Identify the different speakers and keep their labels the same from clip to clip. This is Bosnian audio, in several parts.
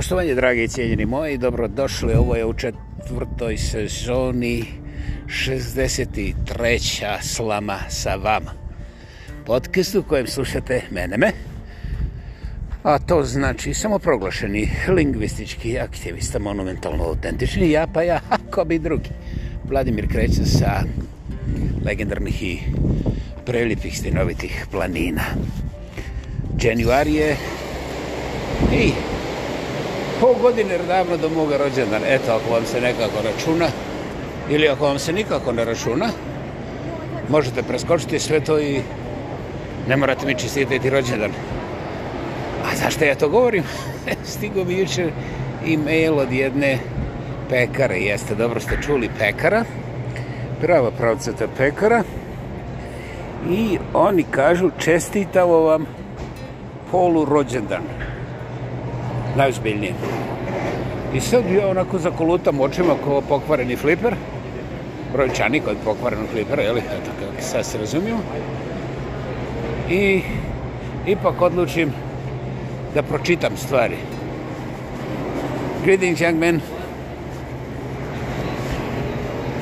Speaker 1: Poštovanje, dragi i cijeljeni moji, dobrodošli. Ovo je u četvrtoj sezoni 63. slama sa vama. Podcast u kojem slušate mene me, a to znači samoproglašeni lingvistički aktivista, monumentalno autentični, ja pa ja, ako bi drugi. Vladimir Kreća sa legendarnih i prelipih stinovitih planina. Januar je i po godine davno do moga rođendana. Eto, ako vam se nekako računa, ili ako vam se nikako ne računa, možete preskočiti sve to i ne morate mi čistiti rođendan. A zašto ja to govorim? Stigo mi jučer e-mail od jedne pekare. Jeste, dobro ste čuli, pekara. Prava pravcata pekara. I oni kažu, čestitavo vam polu rođendanu najozbiljnije. I sad ja onako zakolutam očima ko pokvareni fliper, brojčanik od pokvarenog flipera, jel, tako sad se razumiju. I ipak odlučim da pročitam stvari. Greetings, young man.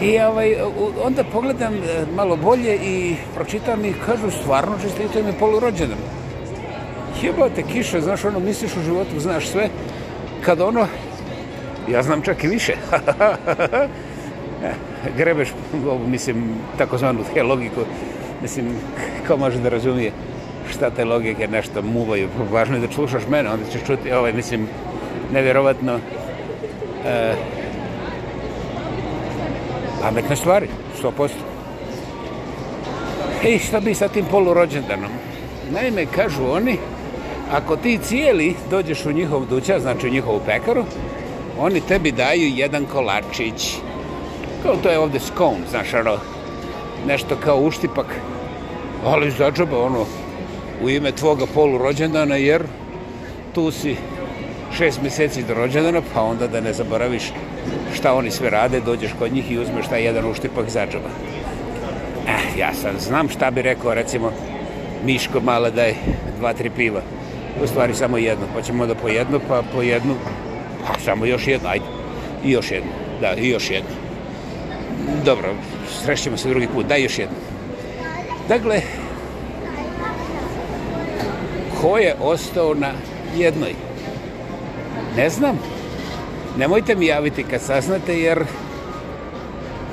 Speaker 1: I ovaj, onda pogledam e, malo bolje i pročitam i kažu stvarno čestitujem i polurođenom jebate kiša, znaš ono, misliš u životu, znaš sve, kad ono, ja znam čak i više, grebeš, ovo, mislim, takozvanu te logiku, mislim, ko može da razumije šta te logike nešto muvaju, važno je da slušaš mene, onda ćeš čuti, ovaj, mislim, nevjerovatno, e, pametne stvari, 100%. I šta bi sa tim polurođendanom? Naime, kažu oni, ako ti cijeli dođeš u njihov duća, znači u njihovu pekaru, oni tebi daju jedan kolačić. Kao to je ovdje skon, znaš, ono, nešto kao uštipak. Ali za džaba, ono, u ime tvoga polu rođendana, jer tu si šest mjeseci do rođendana, pa onda da ne zaboraviš šta oni sve rade, dođeš kod njih i uzmeš taj jedan uštipak za džaba. Eh, ja sam znam šta bi rekao, recimo, Miško mala daj dva, tri piva u stvari samo jedno, pa ćemo da po jedno, pa po jednu, pa samo još jedno, ajde, i još jedno, da, i još jedno. Dobro, srećemo se drugi put, daj još jedno. Dakle, ko je ostao na jednoj? Ne znam. Nemojte mi javiti kad saznate, jer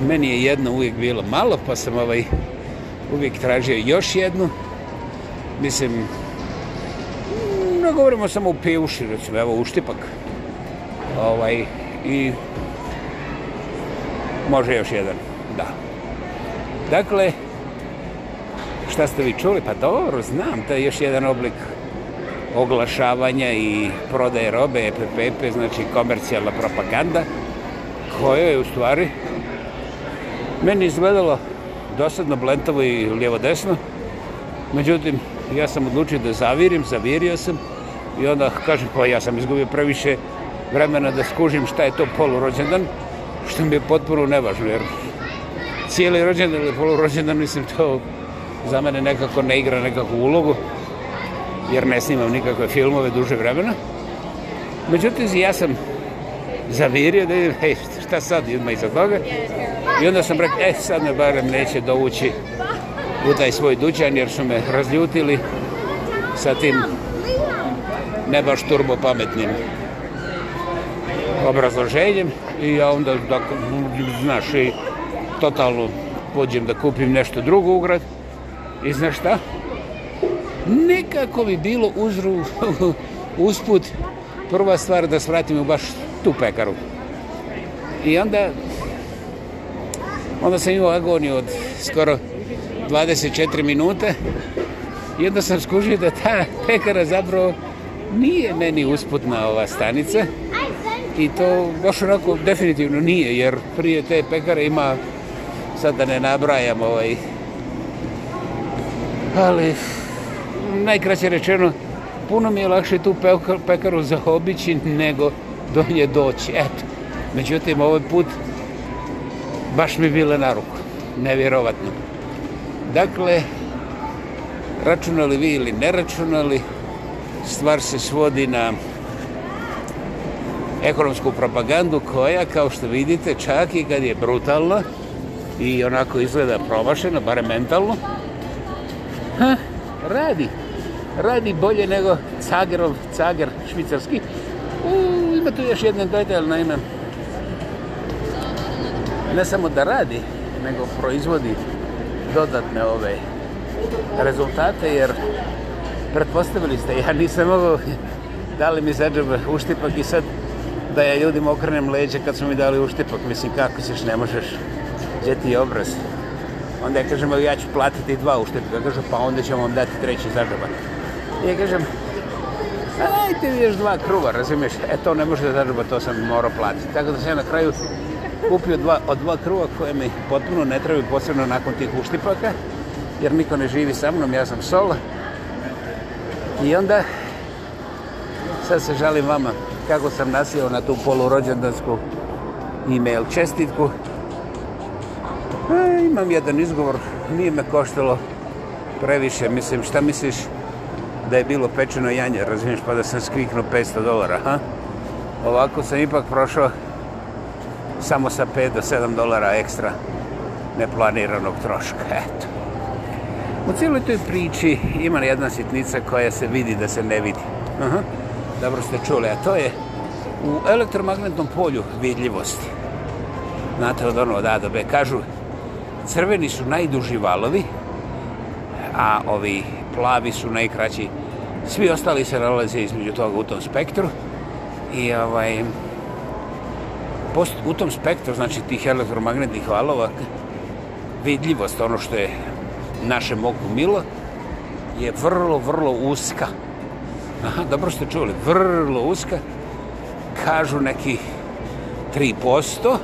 Speaker 1: meni je jedno uvijek bilo malo, pa sam ovaj uvijek tražio još jednu. Mislim, ne govorimo samo u pijuši, recimo, evo, uštipak. Ovaj, i... Može još jedan, da. Dakle, šta ste vi čuli? Pa dobro, znam, to je još jedan oblik oglašavanja i prodaje robe, EPPP, znači komercijalna propaganda, koja je u stvari meni izgledalo dosadno blentavo i lijevo-desno. Međutim, ja sam odlučio da zavirim, zavirio sam, I onda kažem, pa ja sam izgubio previše vremena da skužim šta je to polurođendan, što mi je potpuno nevažno, jer cijeli rođendan ili polurođendan, mislim, to za mene nekako ne igra nekakvu ulogu, jer ne snimam nikakve filmove duže vremena. Međutim, ja sam zavirio da idem, hej, šta sad, idemo iza toga. I onda sam rekao, e, sad me barem neće dovući u taj svoj dućan, jer su me razljutili sa tim ne baš turbo pametnim obrazloženjem i ja onda da, dakle, znaš i totalno pođem da kupim nešto drugo u grad i znaš šta nekako bi bilo uzru usput prva stvar da svratim u baš tu pekaru i onda onda sam imao agoniju od skoro 24 minute i onda sam skužio da ta pekara zabrao nije meni usputna ova stanica i to baš onako definitivno nije jer prije te pekare ima sad da ne nabrajam ovaj ali najkraće rečeno puno mi je lakše tu pekaru za hobići nego do nje doći eto međutim ovaj put baš mi bile na ruku nevjerovatno dakle računali vi ili ne računali stvar se svodi na ekonomsku propagandu koja, kao što vidite, čak i kad je brutalna i onako izgleda promašena, bare mentalno, ha, radi. Radi bolje nego Cagerov, Cager, švicarski. U, ima tu još jedan detalj, naime, ne samo da radi, nego proizvodi dodatne ove rezultate, jer pretpostavili ste, ja nisam mogao, dali mi za džabe uštipak i sad da ja ljudima okrenem leđe kad su mi dali uštipak, mislim kako ćeš, ne možeš, gdje ti je obraz? Onda ja kažem, ja ću platiti dva uštipka, kažu, pa onda ćemo vam dati treći za džabe. I ja kažem, dajte mi još dva kruva, razumiješ, e to ne može za džabe, to sam morao platiti. Tako da sam ja na kraju kupio dva, od dva kruva koje mi potpuno ne trebaju posebno nakon tih uštipaka, jer niko ne živi sa mnom, ja sam sola. I onda, sad se žalim vama kako sam nasijao na tu polurođendansku e-mail čestitku. E, imam jedan izgovor, nije me koštalo previše, mislim, šta misliš da je bilo pečeno janje, razumiješ, pa da sam skviknu 500 dolara, ha? Ovako sam ipak prošao samo sa 5 do 7 dolara ekstra neplaniranog troška, eto. U cijeloj toj priči ima jedna sitnica koja se vidi da se ne vidi. Aha, dobro ste čuli, a to je u elektromagnetnom polju vidljivosti. Znate od ono od Adobe, kažu crveni su najduži valovi, a ovi plavi su najkraći. Svi ostali se nalaze između toga u tom spektru. I ovaj, post, u tom spektru, znači tih elektromagnetnih valova, vidljivost, ono što je naše mogu milo, je vrlo, vrlo uska. Aha, dobro ste čuli, vrlo uska. Kažu neki 3%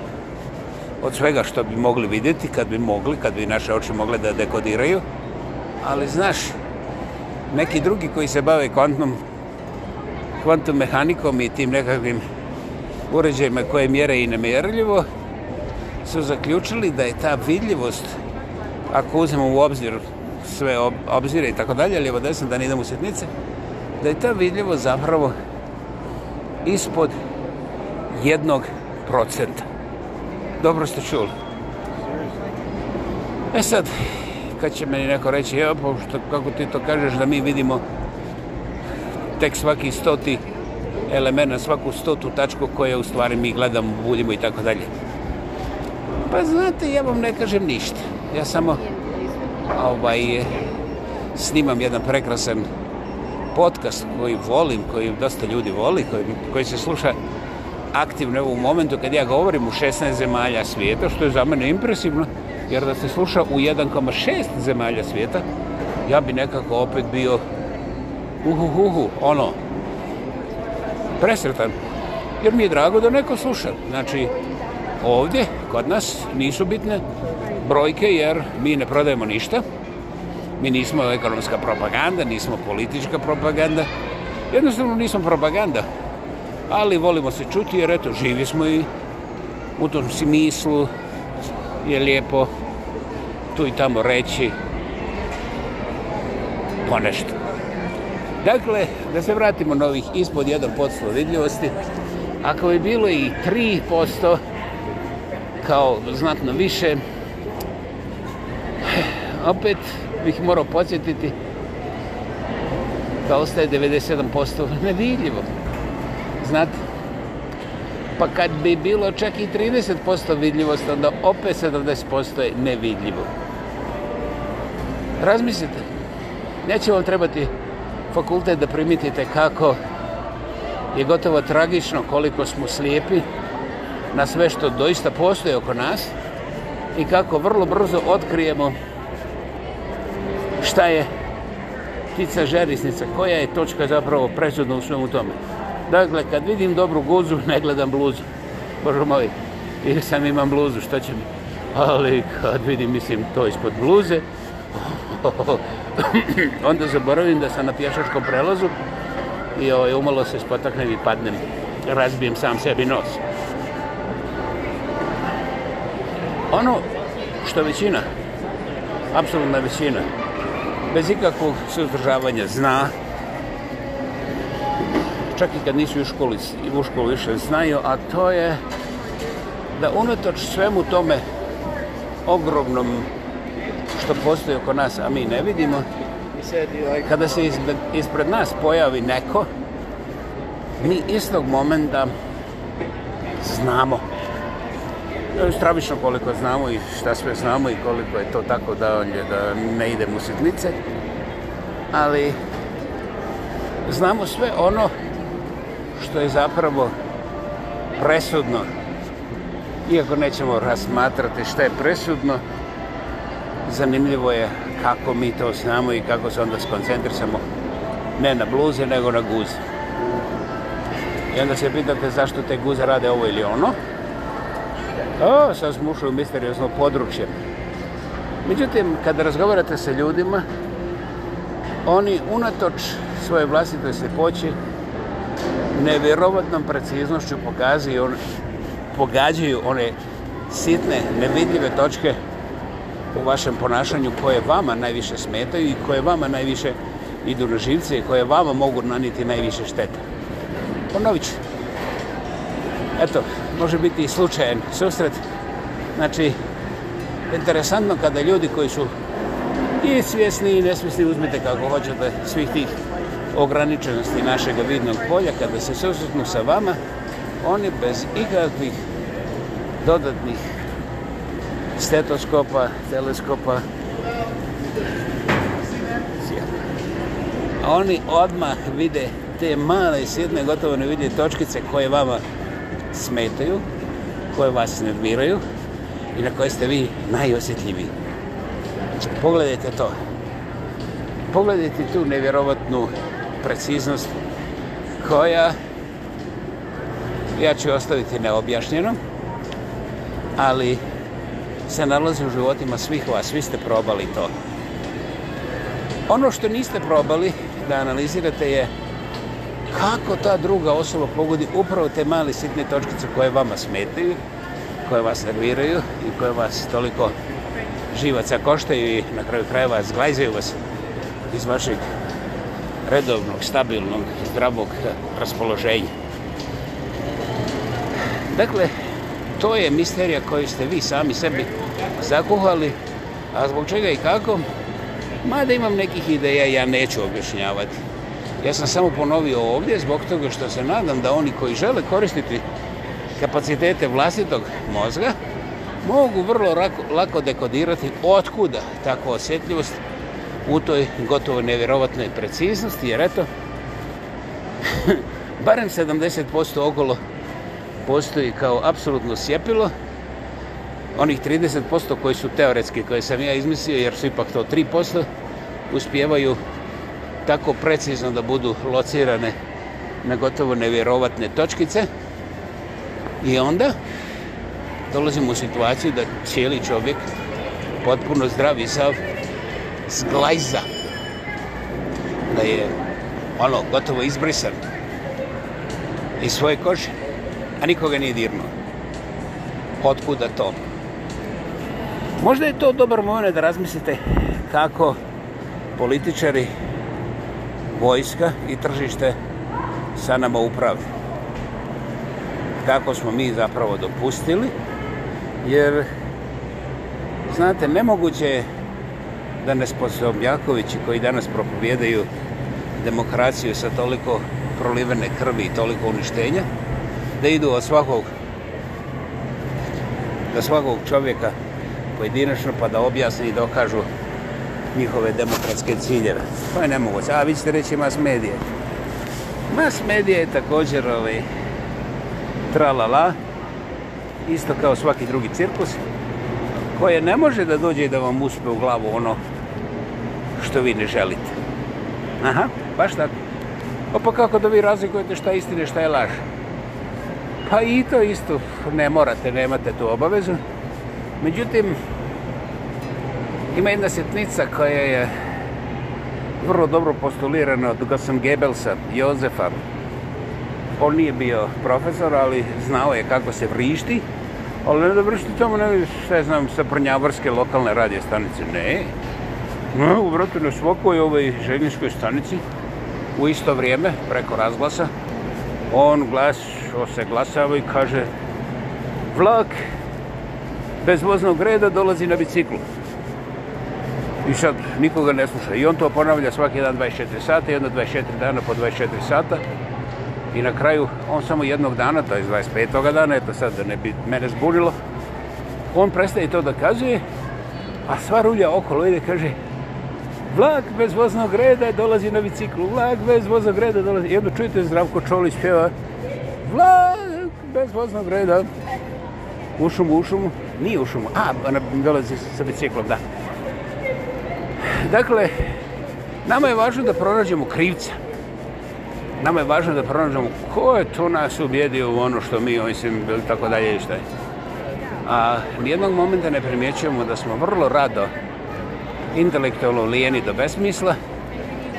Speaker 1: od svega što bi mogli vidjeti, kad bi mogli, kad bi naše oči mogle da dekodiraju. Ali znaš, neki drugi koji se bave kvantnom, kvantnom mehanikom i tim nekakvim uređajima koje mjere i nemjerljivo, su zaključili da je ta vidljivost ako uzmemo u obzir sve ob obzire i tako dalje, lijevo desno, da ne idemo u sjetnice, da je ta vidljivo zapravo ispod jednog procenta. Dobro ste čuli. E sad, kad će meni neko reći, evo, pošto, pa kako ti to kažeš, da mi vidimo tek svaki stoti elemena, svaku stotu tačku koje u stvari mi gledamo, budimo i tako dalje. Pa znate, ja vam ne kažem ništa. Ja samo ovaj, snimam jedan prekrasan podcast koji volim, koji dosta ljudi voli, koji, koji se sluša aktivno u momentu kad ja govorim u 16 zemalja svijeta, što je za mene impresivno, jer da se sluša u 1,6 zemalja svijeta, ja bi nekako opet bio uhuhuhu, ono, presretan. Jer mi je drago da neko sluša. Znači, ovdje, kod nas, nisu bitne brojke jer mi ne prodajemo ništa. Mi nismo ekonomska propaganda, nismo politička propaganda. Jednostavno nismo propaganda. Ali volimo se čuti jer eto, živi smo i u tom smislu je lijepo tu i tamo reći ponešto. Dakle, da se vratimo na ovih ispod 1% vidljivosti, ako bi bilo i 3% kao znatno više, opet bih morao podsjetiti da ostaje 97% nevidljivo. Znate? Pa kad bi bilo čak i 30% vidljivost, onda opet 70% je nevidljivo. Razmislite, neće vam trebati fakultet da primitite kako je gotovo tragično koliko smo slijepi na sve što doista postoje oko nas i kako vrlo brzo otkrijemo šta je ptica žerisnica, koja je točka zapravo presudna u svemu tome. Dakle, kad vidim dobru guzu, ne gledam bluzu. Bože moj, jer sam imam bluzu, što će mi? Ali kad vidim, mislim, to ispod bluze, onda zaboravim da sam na pješačkom prelazu i ovaj, umalo se spotaknem i padnem. Razbijem sam sebi nos. Ono što većina, apsolutna većina, bez ikakvog suzdržavanja zna, čak i kad nisu u školi, u školu više znaju, a to je da unatoč svemu tome ogromnom što postoji oko nas, a mi ne vidimo, kada se ispred, ispred nas pojavi neko, mi istog momenta znamo stravično koliko znamo i šta sve znamo i koliko je to tako da da ne idemo u sitnice. Ali znamo sve ono što je zapravo presudno. Iako nećemo razmatrati šta je presudno, zanimljivo je kako mi to znamo i kako se onda skoncentrisamo ne na bluze, nego na guze. I onda se pitate zašto te guze rade ovo ili ono. O, sad smo ušli u misteriozno područje. Međutim, kada razgovarate sa ljudima, oni unatoč svoje vlastite slipoće, nevjerovatnom preciznošću pokazuju, on, pogađaju one sitne, nevidljive točke u vašem ponašanju koje vama najviše smetaju i koje vama najviše idu na živce i koje vama mogu naniti najviše štete. Ponovit ću. Eto, može biti i slučajen susret. Znači, interesantno kada ljudi koji su i svjesni i nesvjesni uzmite kako hoćete svih tih ograničenosti našeg vidnog polja, kada se susretnu sa vama, oni bez ikakvih dodatnih stetoskopa, teleskopa, oni odmah vide te male sjedne, gotovo ne vidje točkice koje vama smetaju, koje vas nerviraju i na koje ste vi najosjetljiviji. Pogledajte to. Pogledajte tu nevjerovatnu preciznost koja ja ću ostaviti neobjašnjeno, ali se nalazi u životima svih vas. Svi ste probali to. Ono što niste probali da analizirate je kako ta druga osoba pogodi upravo te male sitne točkice koje vama smetaju, koje vas nerviraju i koje vas toliko živaca koštaju i na kraju krajeva zglajzaju vas iz vašeg redovnog, stabilnog, zdravog raspoloženja. Dakle, to je misterija koju ste vi sami sebi zakuhali, a zbog čega i kako, mada imam nekih ideja, ja neću objašnjavati. Ja sam samo ponovio ovdje zbog toga što se nadam da oni koji žele koristiti kapacitete vlastitog mozga mogu vrlo lako, lako dekodirati otkuda takva osjetljivost u toj gotovo nevjerovatnoj preciznosti, jer eto, barem 70% okolo postoji kao apsolutno sjepilo, onih 30% koji su teoretski, koje sam ja izmislio, jer su ipak to 3%, uspjevaju tako precizno da budu locirane na gotovo nevjerovatne točkice. I onda dolazimo u situaciju da cijeli čovjek potpuno zdravi sav zglajza. Da je ono, gotovo izbrisan iz svoje kože, a nikoga nije dirnuo. Otkuda to? Možda je to dobar moment da razmislite kako političari vojska i tržište sa nama upravi. Kako smo mi zapravo dopustili, jer, znate, nemoguće je da nesposobnjakovići koji danas propovjedaju demokraciju sa toliko prolivene krvi i toliko uništenja, da idu od svakog, da svakog čovjeka pojedinačno pa da objasne i dokažu da njihove demokratske ciljeve. To je nemoguće. A vi ćete reći mas medije. Mas medije je također ovaj, tralala, isto kao svaki drugi cirkus, koje ne može da dođe da vam uspe u glavu ono što vi ne želite. Aha, baš tako. Opa kako da vi razlikujete šta je istine, šta je laž? Pa i to isto, ne morate, nemate tu obavezu. Međutim, ima jedna sitnica koja je vrlo dobro postulirana od Gosem Gebelsa, Jozefa. On nije bio profesor, ali znao je kako se vrišti. Ali ne da vrišti tamo, ne šta je znam, sa prnjavarske lokalne radije stanice. Ne. No, u vratu na svakoj ovoj željinskoj stanici, u isto vrijeme, preko razglasa, on glas, on se glasava i kaže vlak bez voznog reda dolazi na biciklu. I sad nikoga ne sluša. I on to ponavlja svaki dan 24 sata i onda 24 dana po 24 sata. I na kraju, on samo jednog dana, to je 25. dana, eto sad da ne bi mene zbunilo, on prestaje to da kazuje, a sva rulja okolo ide kaže vlak bez voznog reda dolazi na biciklu, vlak bez voznog reda dolazi. I onda čujete Zdravko Čolić pjeva vlak bez voznog reda. U šumu, u šumu, nije u šumu, a dolazi sa biciklom, da dakle, nama je važno da pronađemo krivca. Nama je važno da pronađemo ko je to nas ubijedio u ono što mi, mislim, bili tako dalje i šta je. A nijednog momenta ne primjećujemo da smo vrlo rado intelektualno lijeni do besmisla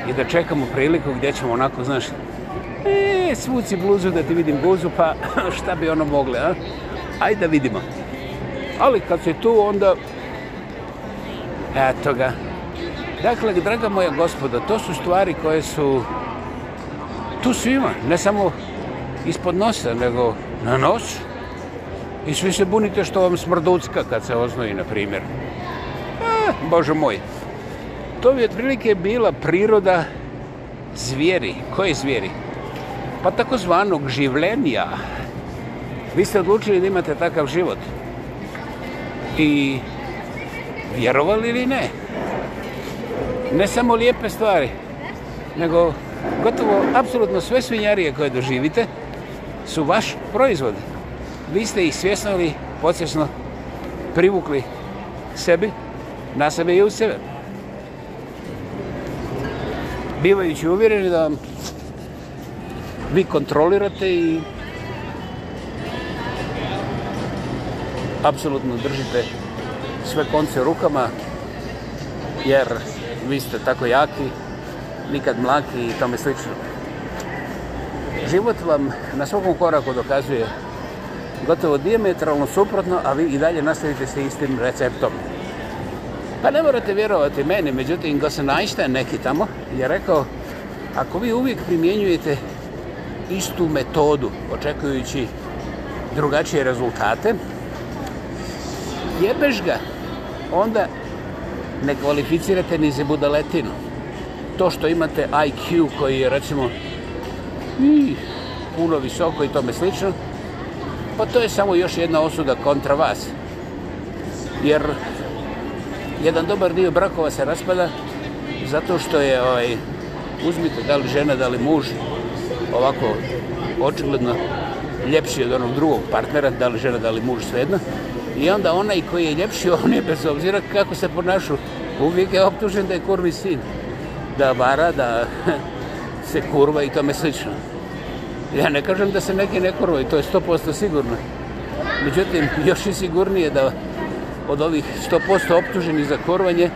Speaker 1: i da čekamo priliku gdje ćemo onako, znaš, e, svuci bluzu da ti vidim guzu, pa šta bi ono mogli, a? Ajde da vidimo. Ali kad se tu, onda... Eto ga. Dakle, draga moja gospoda, to su stvari koje su tu svima, ne samo ispod nosa, nego na nos. I svi se bunite što vam smrducka kad se oznoji, na primjer. E, Bože moj, to bi otprilike bila priroda zvijeri. Koje zvijeri? Pa takozvanog življenja. Vi ste odlučili da imate takav život. I vjerovali ili ne? Ne ne samo lijepe stvari, nego gotovo apsolutno sve svinjarije koje doživite su vaš proizvod. Vi ste ih svjesno ili podsvjesno privukli sebi, na sebe i u sebe. Bivajući uvjereni da vam vi kontrolirate i apsolutno držite sve konce rukama, jer vi ste tako jaki, nikad mlaki i tome slično. Život vam na svakom koraku dokazuje gotovo diametralno suprotno, a vi i dalje nastavite se istim receptom. Pa ne morate vjerovati meni, međutim, Gosen Einstein neki tamo je rekao ako vi uvijek primjenjujete istu metodu očekujući drugačije rezultate, jebeš ga, onda ne kvalificirate ni za budaletinu. To što imate IQ koji je recimo i puno visoko i tome slično, pa to je samo još jedna osuda kontra vas. Jer jedan dobar dio brakova se raspada zato što je ovaj, uzmite da li žena, da li muž ovako očigledno ljepši od onog drugog partnera, da li žena, da li muž, svejedno. jedno I onda onaj koji je ljepši, on je bez obzira kako se ponašao, uvijek je optužen da je kurvi sin. Da vara, da se kurva i tome slično. Ja ne kažem da se neki ne kurva i to je 100% sigurno. Međutim, još i sigurnije da od ovih 100% optuženih za kurvanje,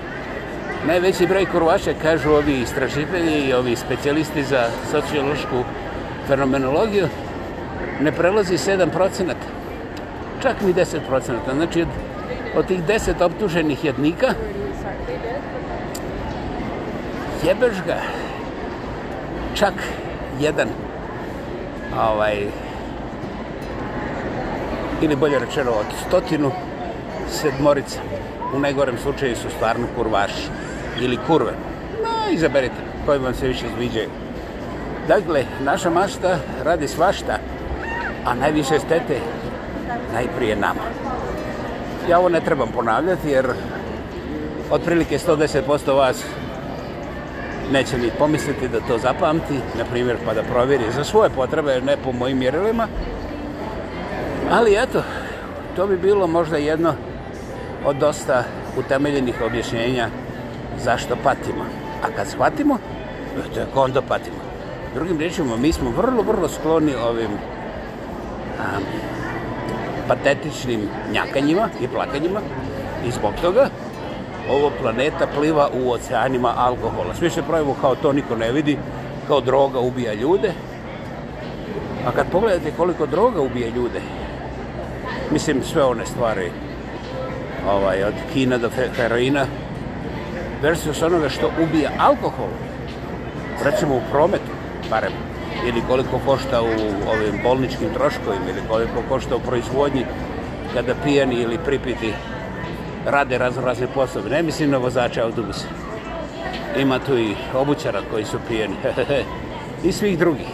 Speaker 1: najveći broj kurvaša kažu ovi istraživelji i ovi specijalisti za sociološku fenomenologiju, ne prelazi 7% čak ni 10 procenata. Znači, od tih 10 optuženih jednika, jebeš ga, čak jedan, ovaj, ili bolje rečeno od stotinu sedmorica. U najgorem slučaju su stvarno kurvaši ili kurve. No, izaberite koji vam se više zviđaju. Dakle, naša mašta radi svašta, a najviše stete najprije nama. Ja ovo ne trebam ponavljati jer otprilike 110% vas neće ni pomisliti da to zapamti, na primjer pa da provjeri za svoje potrebe, ne po mojim mjerilima. Ali eto, to bi bilo možda jedno od dosta utemeljenih objašnjenja zašto patimo. A kad shvatimo, to je kondo patimo. Drugim rječima, mi smo vrlo, vrlo skloni ovim um, patetičnim njakanjima i plakanjima i zbog toga ovo planeta pliva u oceanima alkohola. Svi se pravimo kao to niko ne vidi, kao droga ubija ljude. A kad pogledate koliko droga ubije ljude, mislim sve one stvari ovaj, od kina do heroina, versus onoga što ubija alkohol, recimo u prometu, barem ili koliko košta u ovim bolničkim troškovima ili koliko košta u proizvodnji kada pijeni ili pripiti rade razno razne poslove. Ne mislim na vozače autobusa. Ima tu i obućara koji su pijeni. I svih drugih.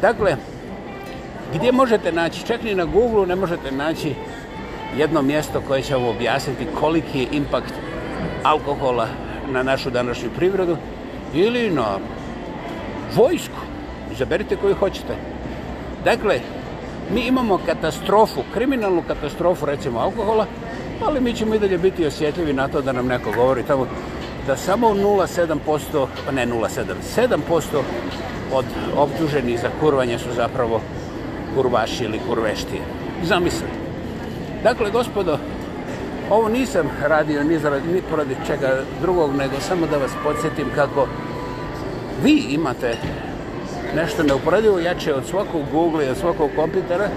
Speaker 1: Dakle, gdje možete naći, čak ni na Google ne možete naći jedno mjesto koje će vam objasniti koliki je impakt alkohola na našu današnju privredu ili na vojsku izaberite koju hoćete. Dakle, mi imamo katastrofu, kriminalnu katastrofu, recimo alkohola, ali mi ćemo i dalje biti osjetljivi na to da nam neko govori tamo da samo 0,7%, ne 0,7, 7% od optuženih za kurvanje su zapravo kurvaši ili kurveštije. Zamislite. Dakle, gospodo, ovo nisam radio ni, za, ni poradi čega drugog, nego samo da vas podsjetim kako vi imate nešto neuporedivo jače od svakog Google i od svakog kompitera,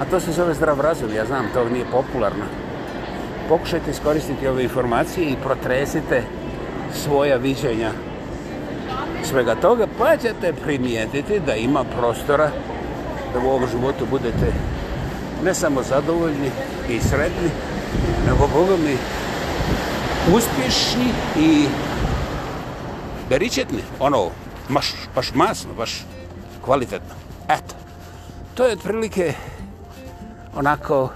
Speaker 1: a to se zove zdrav razum, ja znam, to nije popularno. Pokušajte iskoristiti ove informacije i protresite svoja viđenja svega toga, pa ćete primijetiti da ima prostora da u ovom životu budete ne samo zadovoljni i sretni, nego Boga mi uspješni i beričetni, ono, baš, baš masno, baš kvalitetno. Eto, to je otprilike onako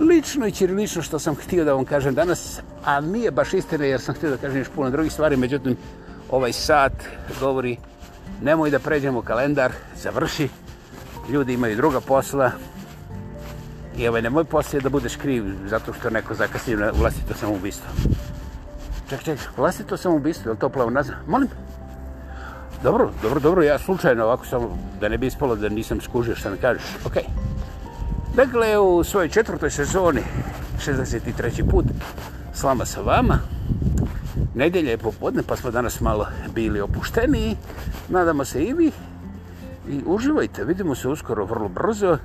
Speaker 1: lično i čirilično što sam htio da vam kažem danas, a nije baš istina jer sam htio da kažem još puno drugih stvari, međutim, ovaj sat govori nemoj da pređemo kalendar, završi, ljudi imaju druga posla i ovaj nemoj poslije da budeš kriv zato što neko zakasnije na vlastito samoubistvo ček, ček, vlastito samoubistvo, je li to plavo nazad? Molim? Dobro, dobro, dobro, ja slučajno ovako samo, da ne bi ispalo da nisam skužio što mi kažeš. Ok. Dakle, u svojoj četvrtoj sezoni, 63. put, slama sa vama. Nedjelja je popodne, pa smo danas malo bili opušteni. Nadamo se i vi. I uživajte, vidimo se uskoro vrlo brzo.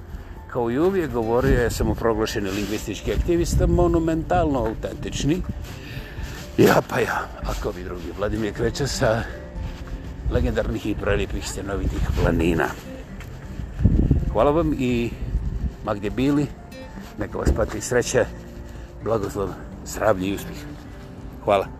Speaker 1: Kao i uvijek govorio, ja sam uproglašeni lingvistički aktivista, monumentalno autentični. Ja pa ja, ako bi drugi, Vladimir kreće sa legendarnih i prelijepih stjenovitih planina. Hvala vam i ma gdje bili, neka vas pati sreće, blagoslov, zdravlje i uspjeh. Hvala.